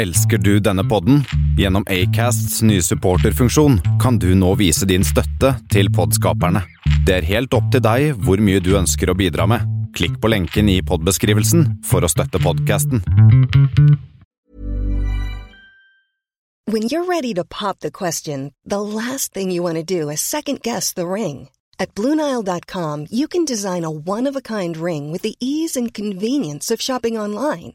Elsker du denne podden? Gjennom Acasts nye supporterfunksjon kan du nå vise din støtte til podskaperne. Det er helt opp til deg hvor mye du ønsker å bidra med. Klikk på lenken i podbeskrivelsen for å støtte podkasten. When you're ready to pop the question, the last thing you want to do is second guess the ring. At Bluenile.com, you can design a one of a kind ring with the ease and convenience of shopping online.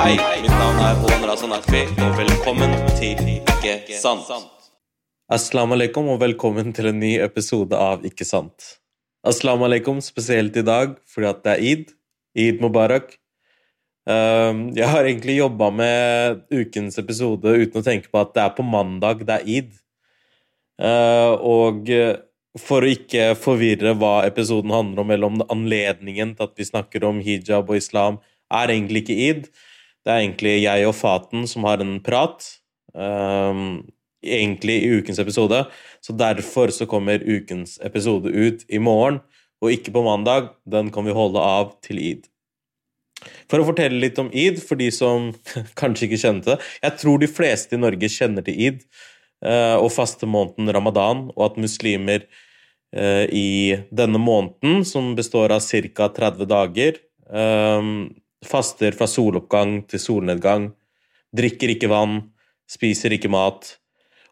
Hei, mitt navn er Olan Razan og velkommen til Ikke sant. Aslam alaikum, og velkommen til en ny episode av Ikke sant. Aslam alaikum spesielt i dag, fordi at det er id. Id mubarak. Um, jeg har egentlig jobba med ukens episode uten å tenke på at det er på mandag det er id. Uh, og for å ikke forvirre hva episoden handler om, eller om anledningen til at vi snakker om hijab og islam, er egentlig ikke id. Det er egentlig jeg og Faten som har en prat, um, egentlig i ukens episode. Så derfor så kommer ukens episode ut i morgen, og ikke på mandag. Den kan vi holde av til id. For å fortelle litt om id, for de som kanskje ikke kjenner det Jeg tror de fleste i Norge kjenner til id uh, og fastemåneden ramadan, og at muslimer uh, i denne måneden, som består av ca. 30 dager um, faster fra soloppgang til solnedgang, drikker ikke vann, spiser ikke mat.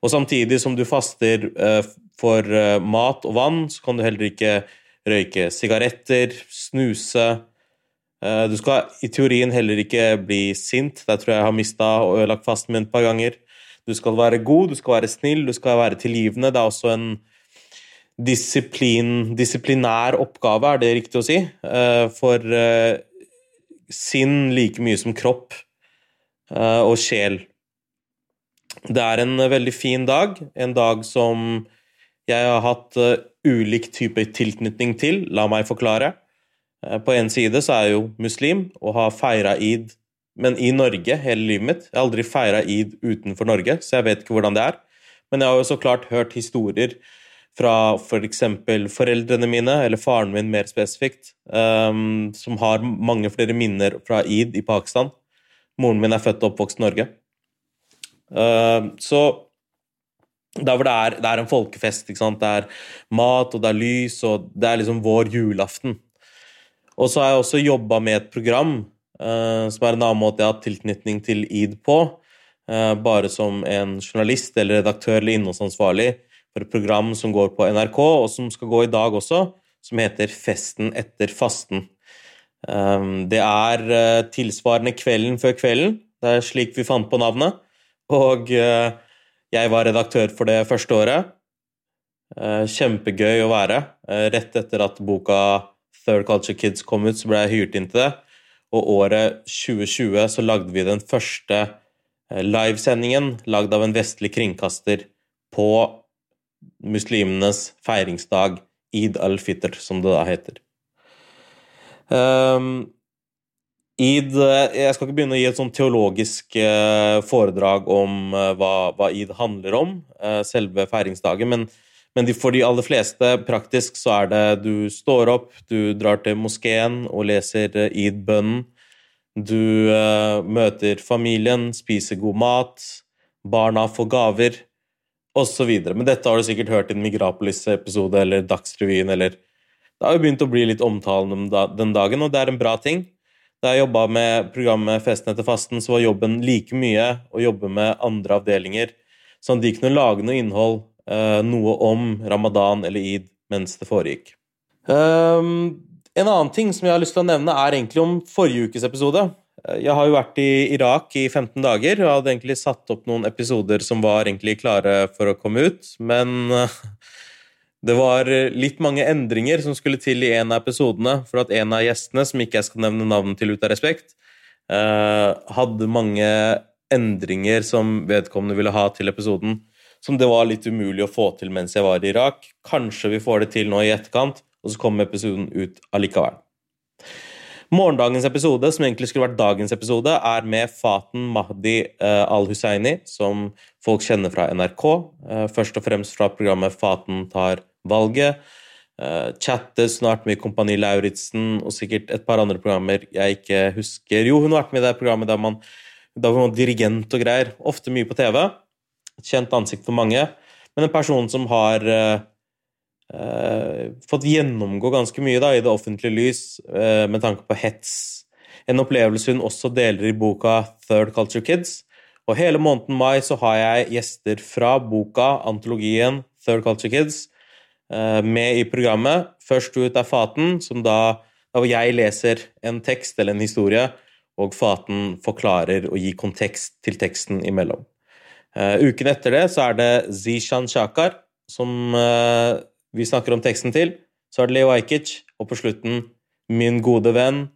Og samtidig som du faster uh, for uh, mat og vann, så kan du heller ikke røyke sigaretter, snuse. Uh, du skal i teorien heller ikke bli sint. Der tror jeg jeg har mista og ødelagt fasten min et par ganger. Du skal være god, du skal være snill, du skal være tilgivende. Det er også en disiplin, disiplinær oppgave, er det riktig å si, for sinn like mye som kropp uh, og sjel. Det er en veldig fin dag, en dag som jeg har hatt uh, ulik type tilknytning til. La meg forklare. På en side så er jeg jo muslim og har feira id, men i Norge hele livet mitt. Jeg har aldri feira id utenfor Norge, så jeg vet ikke hvordan det er. Men jeg har jo så klart hørt historier fra f.eks. For foreldrene mine, eller faren min mer spesifikt, um, som har mange flere minner fra id i Pakistan. Moren min er født og oppvokst i Norge. Uh, så der hvor det er, det er en folkefest, det er mat og det er lys, og det er liksom vår julaften. Og så har jeg også jobba med et program uh, som er en annen måte jeg har hatt tilknytning til id på. Uh, bare som en journalist eller redaktør eller innholdsansvarlig for et program som går på NRK, og som skal gå i dag også, som heter Festen etter fasten. Um, det er uh, tilsvarende Kvelden før kvelden. Det er slik vi fant på navnet. Og uh, jeg var redaktør for det første året. Uh, kjempegøy å være. Rett etter at boka Third Culture Kids kom ut, så ble jeg hyrt inn til det. Og året 2020 så lagde vi den første livesendingen lagd av en vestlig kringkaster på muslimenes feiringsdag, Eid al-Fitr, som det da heter. Um, Eid Jeg skal ikke begynne å gi et sånn teologisk uh, foredrag om uh, hva, hva, Eid handler om, uh, selve feiringsdagen, men, men for de aller fleste praktisk så er det du står opp, du drar til moskeen og leser Eid-bønnen. Du møter familien, spiser god mat, barna får gaver osv. Men dette har du sikkert hørt i en Migrapolis-episode eller Dagsrevyen eller Det har jo begynt å bli litt omtalen om den dagen, og det er en bra ting. Da jeg jobba med programmet Festen etter fasten, så var jobben like mye å jobbe med andre avdelinger, sånn at de kunne lage noe innhold, eh, noe om ramadan eller id, mens det foregikk. Um, en annen ting som jeg har lyst til å nevne, er egentlig om forrige ukes episode. Jeg har jo vært i Irak i 15 dager og hadde egentlig satt opp noen episoder som var egentlig klare for å komme ut, men det var litt mange endringer som skulle til i en av episodene, for at en av gjestene, som ikke jeg skal nevne navnet til ut av respekt, eh, hadde mange endringer som vedkommende ville ha til episoden, som det var litt umulig å få til mens jeg var i Irak. Kanskje vi får det til nå i etterkant, og så kommer episoden ut allikevel. Morgendagens episode, som egentlig skulle vært dagens episode, er med Faten Mahdi eh, al-Husseini, som folk kjenner fra NRK. Eh, først og fremst fra programmet Faten tar valget. Uh, chatte snart med Kompani Lauritzen og sikkert et par andre programmer jeg ikke husker. Jo, hun har vært med i det programmet der man var man dirigent og greier. Ofte mye på TV. Et kjent ansikt for mange. Men en person som har uh, fått gjennomgå ganske mye da, i det offentlige lys uh, med tanke på hets. En opplevelse hun også deler i boka Third Culture Kids. Og hele måneden mai så har jeg gjester fra boka, antologien Third Culture Kids, med i programmet. Først ut er Faten, som da, da jeg leser en tekst eller en historie og Faten forklarer og gir kontekst til teksten imellom. Uh, uken etter det så er det Zishan Shakar som vi snakker om teksten til. Så er det Leo Ajkic, og på slutten min gode venn,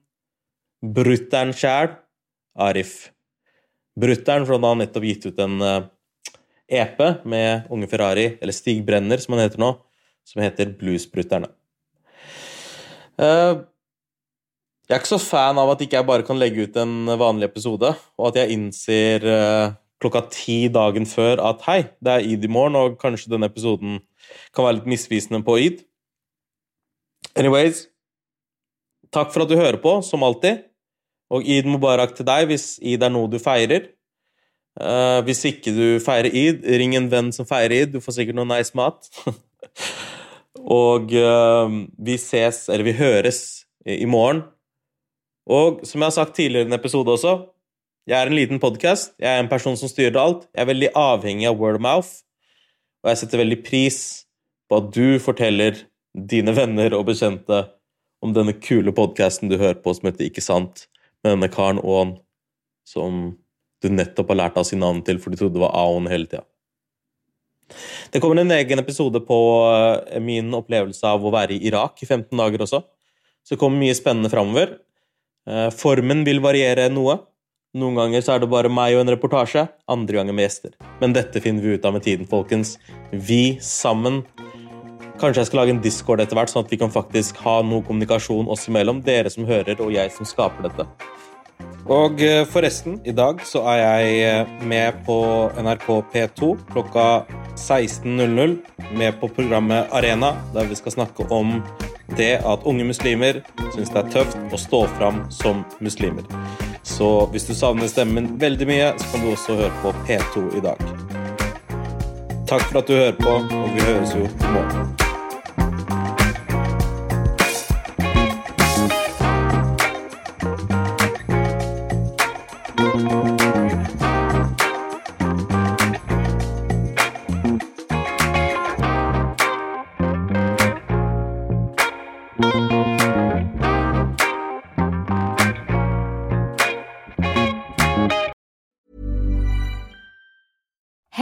brutter'n sjæl, Arif. Brutter'n, for han har nettopp gitt ut en uh, eh, EP med Unge Ferrari, eller Stig Brenner, som han heter nå, som heter Bluesbrutterne. Uh, jeg er ikke så fan av at ikke jeg bare kan legge ut en vanlig episode, og at jeg innser uh, klokka ti dagen før at hei, det er id i morgen, og kanskje denne episoden kan være litt misvisende på id. Anyways, takk for at du hører på, som alltid. Og id mubarak til deg hvis id er noe du feirer. Uh, hvis ikke du feirer id, ring en venn som feirer id. Du får sikkert noe nice mat. og uh, vi ses, eller vi høres, i morgen og som jeg har sagt tidligere i en episode også, jeg er en liten podkast. Jeg er en person som styrer alt. Jeg er veldig avhengig av word of mouth. Og jeg setter veldig pris på at du forteller dine venner og bekjente om denne kule podkasten du hører på som heter Ikke sant, med denne Karen Aan som du nettopp har lært av sin navn til, for du trodde det var Aon hele tida. Det kommer en egen episode på eh, min opplevelse av å være i Irak i 15 dager også. Så det kommer mye spennende framover. Eh, formen vil variere noe. Noen ganger så er det bare meg og en reportasje, andre ganger med gjester. Men dette finner vi ut av med tiden, folkens. Vi sammen. Kanskje jeg skal lage en discord etter hvert, sånn at vi kan faktisk ha noe kommunikasjon oss imellom, dere som hører, og jeg som skaper dette. Og eh, forresten, i dag så er jeg eh, med på NRK P2 klokka 16.00. Med på programmet Arena, der vi skal snakke om det at unge muslimer syns det er tøft å stå fram som muslimer. Så hvis du savner stemmen veldig mye, så kan du også høre på P2 i dag. Takk for at du hører på, og vi høres jo i morgen.